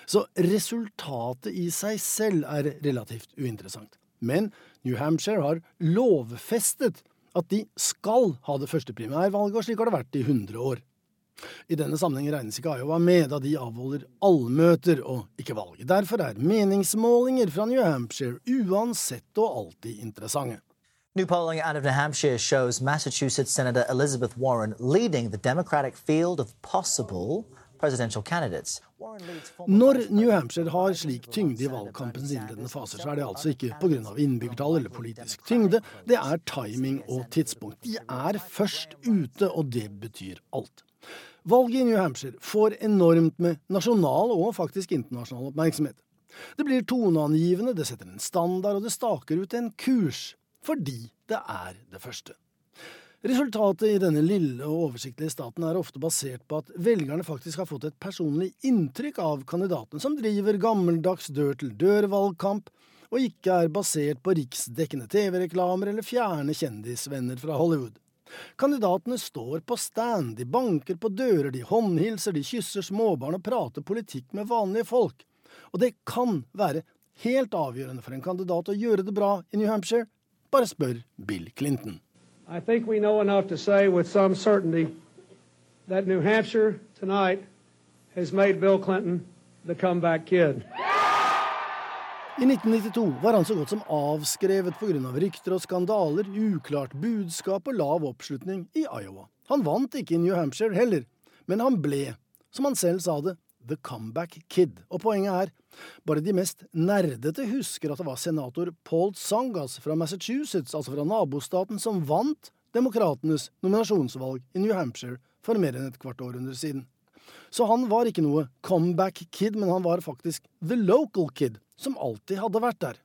Så resultatet i seg selv er relativt uinteressant. Men New Hampshire har lovfestet at de skal ha det første primærvalget, og slik har det vært i 100 år. I denne sammenheng regnes ikke Iowa med, da de avholder allmøter og ikke valg. Derfor er meningsmålinger fra New Hampshire uansett og alltid interessante. New polling out of New Hampshire shows Massachusetts Senator Elizabeth Warren leading the Democratic field of possible presidential candidates. Når New Hampshire har slik tyngde i valgkampens innledende faser, så er det altså ikke pga. innbyggertall eller politisk tyngde, det er timing og tidspunkt. De er først ute, og det betyr alt. Valget i New Hampshire får enormt med nasjonal og faktisk internasjonal oppmerksomhet. Det blir toneangivende, det setter en standard, og det staker ut en kurs. Fordi det er det første. Resultatet i denne lille og oversiktlige staten er ofte basert på at velgerne faktisk har fått et personlig inntrykk av kandidaten, som driver gammeldags dør-til-dør-valgkamp, og ikke er basert på riksdekkende TV-reklamer eller fjerne kjendisvenner fra Hollywood. Kandidatene står på stand, de banker på dører, de håndhilser, de kysser småbarn og prater politikk med vanlige folk. Og det kan være helt avgjørende for en kandidat å gjøre det bra i New Hampshire. Bare spør Bill Clinton. I think we know enough to say with some certainty that New Hampshire tonight has made Bill Clinton the comeback kid. I 1992 var han så godt som avskrevet pga. Av rykter og skandaler, uklart budskap og lav oppslutning i Iowa. Han vant ikke i New Hampshire heller, men han ble, som han selv sa det, The Comeback Kid. Og poenget er, bare de mest nerdete husker at det var senator Paul Sangas fra Massachusetts, altså fra nabostaten, som vant demokratenes nominasjonsvalg i New Hampshire for mer enn et kvart århundre siden. Så han var ikke noe comeback kid, men han var faktisk the local kid, som alltid hadde vært der.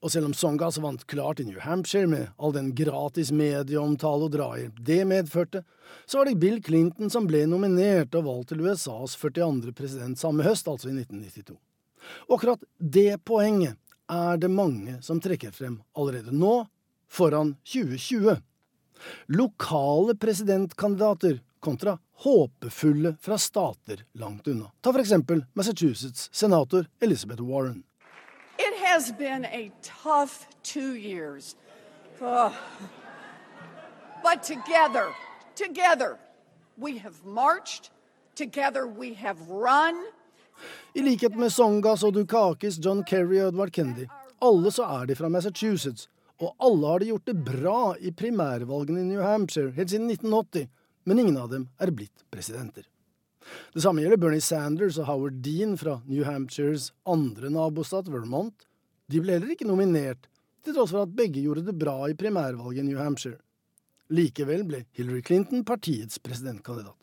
Og selv om Songas vant klart i New Hampshire med all den gratis medieomtale og drahjelp det medførte, så var det Bill Clinton som ble nominert og valgt til USAs 42. president samme høst, altså i 1992. Og akkurat det poenget er det mange som trekker frem allerede nå, foran 2020. Lokale presidentkandidater kontra håpefulle fra stater langt unna. Ta for eksempel Massachusetts senator Elizabeth Warren. It has been a tough two years. Oh. But together, together, we have marched, together we have run. I likhet med Songas og Dukakis, John Kerry og Edward Kennedy, alle så er de fra Massachusetts, og alle har de gjort det bra i primærvalgene i New Hampshire helt siden 1980 men ingen av dem er blitt presidenter. Det samme gjelder Bernie Sanders og Howard Dean fra New Hampshires andre nabostat, Vermont. De ble heller ikke nominert, til tross for at begge gjorde det bra i primærvalget i New Hampshire. Likevel ble Hillary Clinton partiets presidentkandidat.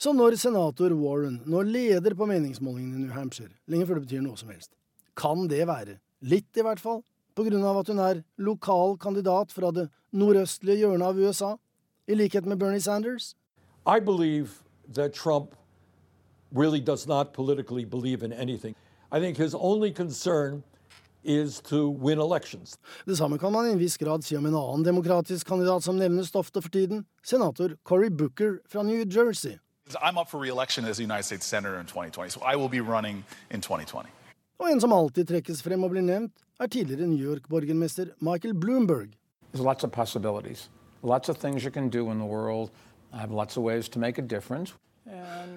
Så når senator Warren nå leder på meningsmålingene i New Hampshire, lenge før det betyr noe som helst, kan det være, litt i hvert fall, på grunn av at hun er lokal kandidat fra det nordøstlige hjørnet av USA? I likhet med Bernie Sanders? I believe that Trump really does not politically believe in anything. I think his only concern is to win elections. Det samme kan man i en viss grad si om en annen demokratisk kandidat som nevnes ofte for tiden, senator Cory Booker fra New Jersey. I'm up for re-election as a United States Senator in 2020, so I will be running in 2020. Og en som alltid trekkes frem og blir nevnt, er tidligere New York-borgermester Michael Bloomberg. There's lots of possibilities. Lots of things you can do in the world. I have lots of ways to make a difference.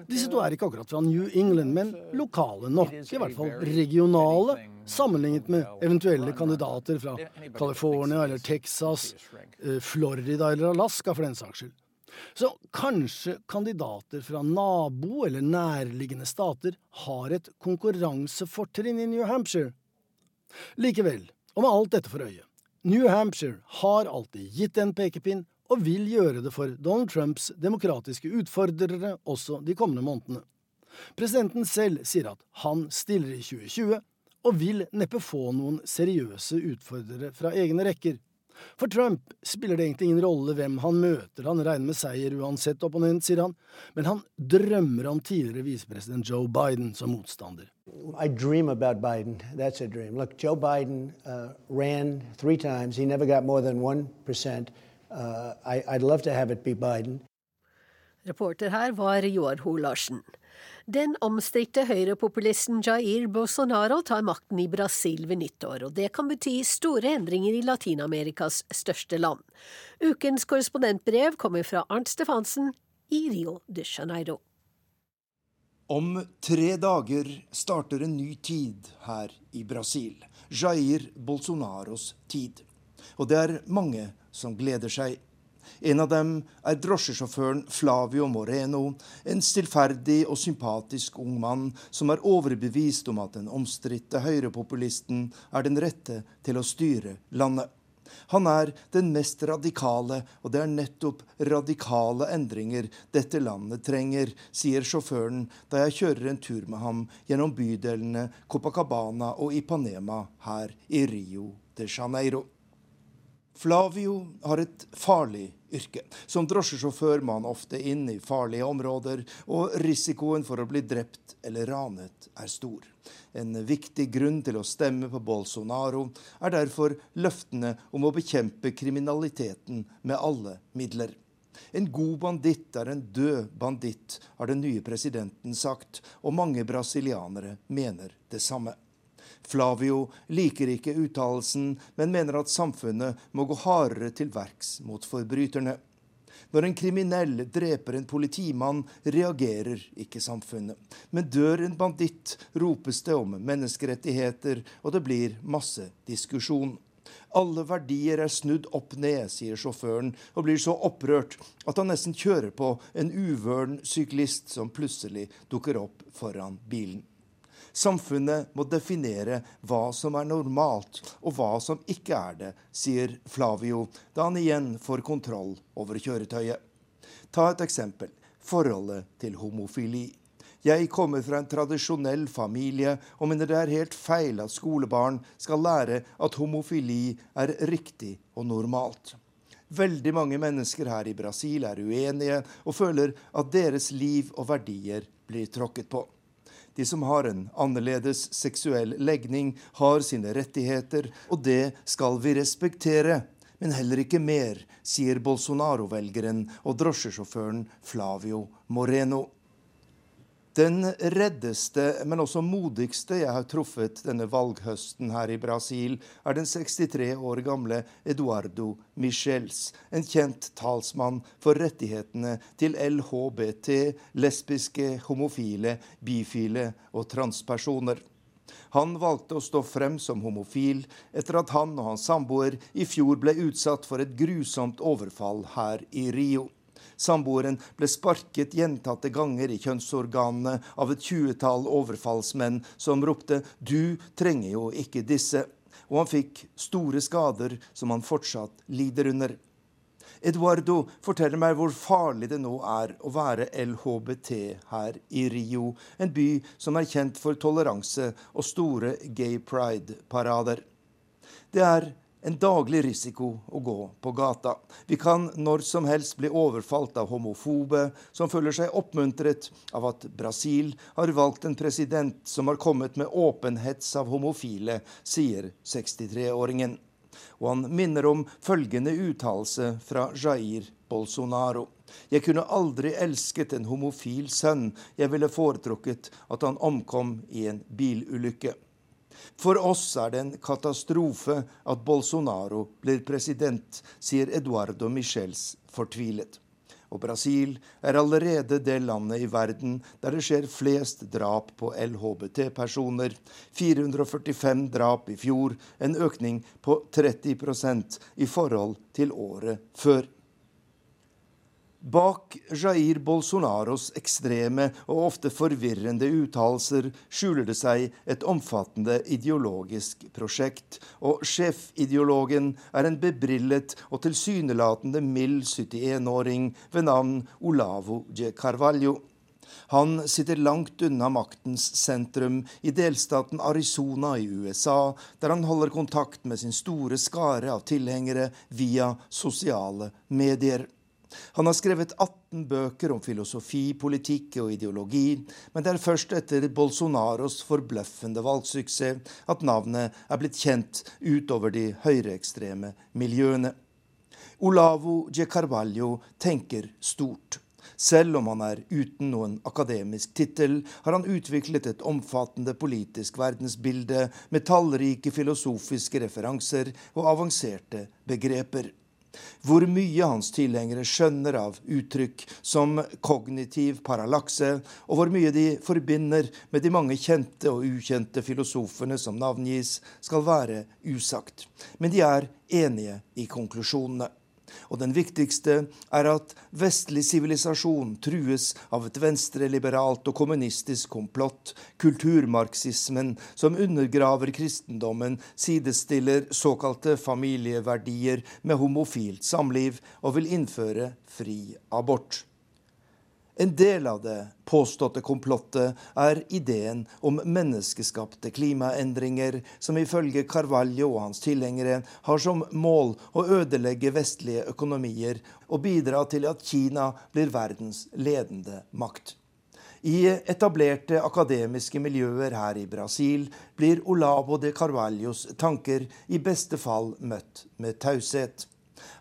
Disse to er ikke akkurat fra New England, men lokale nok. I hvert fall regionale, sammenlignet med eventuelle kandidater fra California eller Texas, eh, Florida eller Alaska, for den saks skyld. Så kanskje kandidater fra nabo- eller nærliggende stater har et konkurransefortrinn i New Hampshire. Likevel, og med alt dette for øye, New Hampshire har alltid gitt en pekepinn og vil gjøre det for Donald Trumps demokratiske utfordrere også de kommende månedene. Presidenten selv sier at han stiller i 2020, og vil neppe få noen seriøse utfordrere fra egne rekker. For Trump spiller det egentlig ingen rolle hvem han møter, han regner med seier uansett opponent, sier han, men han drømmer om tidligere visepresident Joe Biden som motstander. I dream about Biden. That's a dream. Look, Joe Biden uh, ran three times. He never got more than 1%. Uh, I, I'd love to have it be Biden. Reporter her var Joar Ho Larsen. Den omstridte høyrepopulisten Jair Bolsonaro tar makten i Brasil ved nyttår, og det kan bety store endringer i Latin-Amerikas største land. Ukens korrespondentbrev kommer fra Arnt Stefansen i Rio de Janeiro. Om tre dager starter en ny tid her i Brasil. Jair Bolsonaros tid. Og det er mange som gleder seg. En av dem er drosjesjåføren Flavio Moreno, en stillferdig og sympatisk ung mann som er overbevist om at den omstridte høyrepopulisten er den rette til å styre landet. Han er den mest radikale, og det er nettopp radikale endringer dette landet trenger, sier sjåføren da jeg kjører en tur med ham gjennom bydelene Copacabana og Ipanema her i Rio de Janeiro. Flavio har et farlig yrke. Som drosjesjåfør må han ofte inn i farlige områder, og risikoen for å bli drept eller ranet er stor. En viktig grunn til å stemme på Bolsonaro er derfor løftene om å bekjempe kriminaliteten med alle midler. En god banditt er en død banditt, har den nye presidenten sagt, og mange brasilianere mener det samme. Flavio liker ikke uttalelsen, men mener at samfunnet må gå hardere til verks mot forbryterne. Når en kriminell dreper en politimann, reagerer ikke samfunnet. Men dør en banditt, ropes det om menneskerettigheter, og det blir masse diskusjon. Alle verdier er snudd opp ned, sier sjåføren, og blir så opprørt at han nesten kjører på en uvøren syklist som plutselig dukker opp foran bilen. Samfunnet må definere hva som er normalt og hva som ikke er det, sier Flavio da han igjen får kontroll over kjøretøyet. Ta et eksempel forholdet til homofili. Jeg kommer fra en tradisjonell familie og mener det er helt feil at skolebarn skal lære at homofili er riktig og normalt. Veldig mange mennesker her i Brasil er uenige og føler at deres liv og verdier blir tråkket på. De som har en annerledes seksuell legning, har sine rettigheter, og det skal vi respektere. Men heller ikke mer, sier Bolsonaro-velgeren og drosjesjåføren Flavio Moreno. Den reddeste, men også modigste jeg har truffet denne valghøsten her i Brasil, er den 63 år gamle Eduardo Michels, en kjent talsmann for rettighetene til LHBT, lesbiske, homofile, bifile og transpersoner. Han valgte å stå frem som homofil etter at han og hans samboer i fjor ble utsatt for et grusomt overfall her i Rio. Samboeren ble sparket gjentatte ganger i kjønnsorganene av et tjuetall overfallsmenn som ropte 'du trenger jo ikke disse', og han fikk store skader som han fortsatt lider under. Eduardo forteller meg hvor farlig det nå er å være LHBT her i Rio, en by som er kjent for toleranse og store gay pride-parader. Det er en daglig risiko å gå på gata. Vi kan når som helst bli overfalt av homofobe som føler seg oppmuntret av at Brasil har valgt en president som har kommet med åpenhets av homofile, sier 63-åringen. Og han minner om følgende uttalelse fra Jair Bolsonaro. Jeg kunne aldri elsket en homofil sønn. Jeg ville foretrukket at han omkom i en bilulykke. For oss er det en katastrofe at Bolsonaro blir president, sier Eduardo Michels fortvilet. og Brasil er allerede det landet i verden der det skjer flest drap på LHBT-personer. 445 drap i fjor, en økning på 30% i forhold til året før. Bak Jair Bolsonaros ekstreme og ofte forvirrende uttalelser skjuler det seg et omfattende ideologisk prosjekt, og sjefideologen er en bebrillet og tilsynelatende mild 71-åring ved navn Olavo de Carvalho. Han sitter langt unna maktens sentrum i delstaten Arizona i USA, der han holder kontakt med sin store skare av tilhengere via sosiale medier. Han har skrevet 18 bøker om filosofi, politikk og ideologi, men det er først etter Bolsonaros forbløffende valgsuksess at navnet er blitt kjent utover de høyreekstreme miljøene. Olavo de Carvalho tenker stort. Selv om han er uten noen akademisk tittel, har han utviklet et omfattende politisk verdensbilde med tallrike filosofiske referanser og avanserte begreper. Hvor mye hans tilhengere skjønner av uttrykk som kognitiv parallakse, og hvor mye de forbinder med de mange kjente og ukjente filosofene som navngis, skal være usagt. Men de er enige i konklusjonene. Og den viktigste er at vestlig sivilisasjon trues av et venstreliberalt og kommunistisk komplott, kulturmarxismen, som undergraver kristendommen, sidestiller såkalte familieverdier med homofilt samliv og vil innføre fri abort. En del av det påståtte komplottet er ideen om menneskeskapte klimaendringer, som ifølge Carvalho og hans tilhengere har som mål å ødelegge vestlige økonomier og bidra til at Kina blir verdens ledende makt. I etablerte akademiske miljøer her i Brasil blir Olavo de Carvalhos tanker i beste fall møtt med taushet.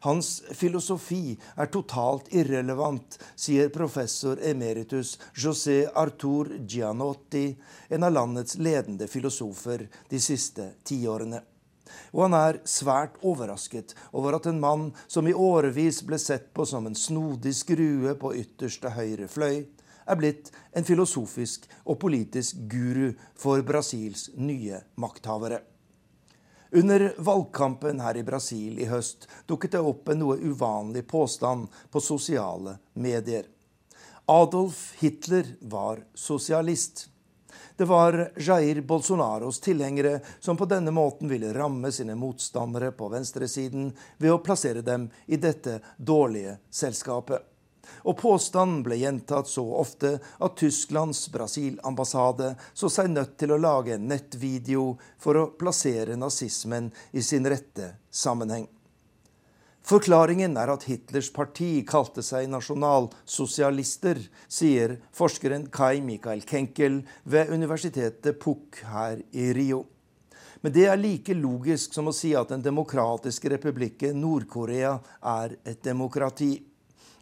Hans filosofi er totalt irrelevant, sier professor emeritus José Artur Gianotti, en av landets ledende filosofer de siste tiårene. Og han er svært overrasket over at en mann som i årevis ble sett på som en snodig skrue på ytterste høyre fløy, er blitt en filosofisk og politisk guru for Brasils nye makthavere. Under valgkampen her i Brasil i høst dukket det opp en noe uvanlig påstand på sosiale medier. Adolf Hitler var sosialist. Det var Jair Bolsonaros tilhengere som på denne måten ville ramme sine motstandere på venstresiden ved å plassere dem i dette dårlige selskapet. Og påstanden ble gjentatt så ofte at Tysklands Brasil-ambassade så seg nødt til å lage en nettvideo for å plassere nazismen i sin rette sammenheng. Forklaringen er at Hitlers parti kalte seg nasjonalsosialister, sier forskeren Kai Michael Kenkel ved universitetet Puch her i Rio. Men det er like logisk som å si at Den demokratiske republikken Nord-Korea er et demokrati.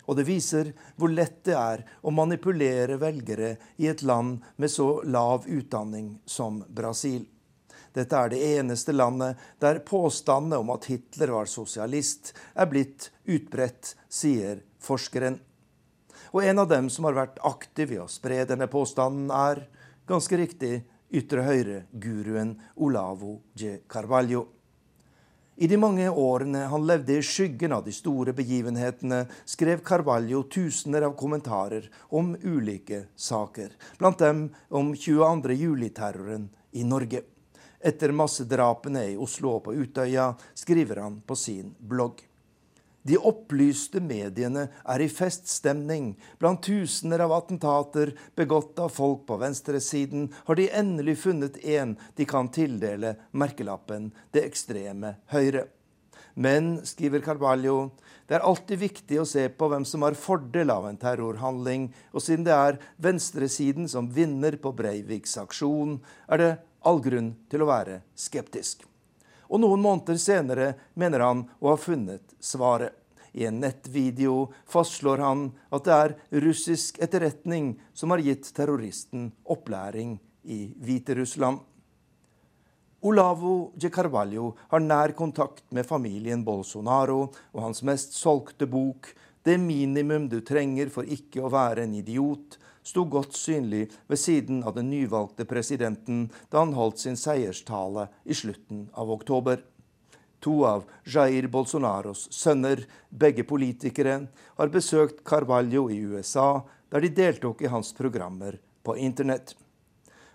Og det viser hvor lett det er å manipulere velgere i et land med så lav utdanning som Brasil. Dette er det eneste landet der påstandene om at Hitler var sosialist, er blitt utbredt, sier forskeren. Og en av dem som har vært aktiv i å spre denne påstanden, er, ganske riktig, ytre høyre-guruen Olavo G. Carvalho. I de mange årene han levde i skyggen av de store begivenhetene, skrev Carvalho tusener av kommentarer om ulike saker, blant dem om 22. juli-terroren i Norge. Etter massedrapene i Oslo og på Utøya skriver han på sin blogg. De opplyste mediene er i feststemning. Blant tusener av attentater begått av folk på venstresiden har de endelig funnet én de kan tildele merkelappen 'det ekstreme høyre'. Men, skriver Carvalho, det er alltid viktig å se på hvem som har fordel av en terrorhandling, og siden det er venstresiden som vinner på Breiviks aksjon, er det all grunn til å være skeptisk. Og noen måneder senere mener han å ha funnet svaret. I en nettvideo fastslår han at det er russisk etterretning som har gitt terroristen opplæring i Hviterussland. Olavo de Carvalho har nær kontakt med familien Bolsonaro, og hans mest solgte bok, det minimum du trenger for ikke å være en idiot, sto godt synlig ved siden av den nyvalgte presidenten da han holdt sin seierstale i slutten av oktober. To av Jair Bolsonaros sønner, begge politikere, har besøkt Carvalho i USA, der de deltok i hans programmer på internett.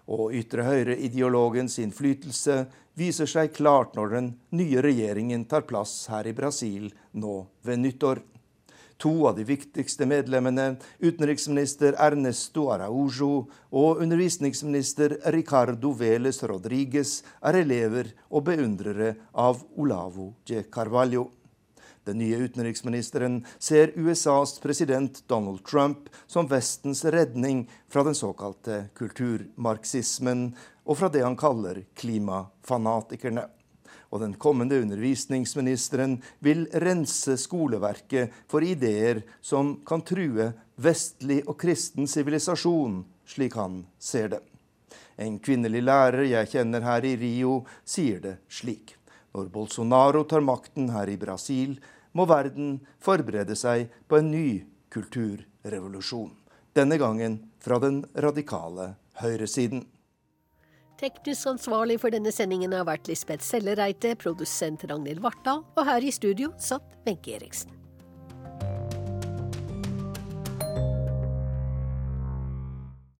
Og ytre høyre-ideologens innflytelse viser seg klart når den nye regjeringen tar plass her i Brasil nå ved nyttår. To av de viktigste medlemmene, utenriksminister Ernesto Araujo og undervisningsminister Ricardo Veles Rodriguez, er elever og beundrere av Olavo de Carvalho. Den nye utenriksministeren ser USAs president Donald Trump som Vestens redning fra den såkalte kulturmarxismen og fra det han kaller klimafanatikerne og den kommende undervisningsministeren vil rense skoleverket for ideer som kan true vestlig og kristen sivilisasjon, slik han ser det. En kvinnelig lærer jeg kjenner her i Rio, sier det slik. Når Bolsonaro tar makten her i Brasil, må verden forberede seg på en ny kulturrevolusjon. Denne gangen fra den radikale høyresiden. Teknisk ansvarlig for denne sendingen har vært Lisbeth Sellereite, produsent Ragnhild Vartdal, og her i studio satt Wenche Eriksen.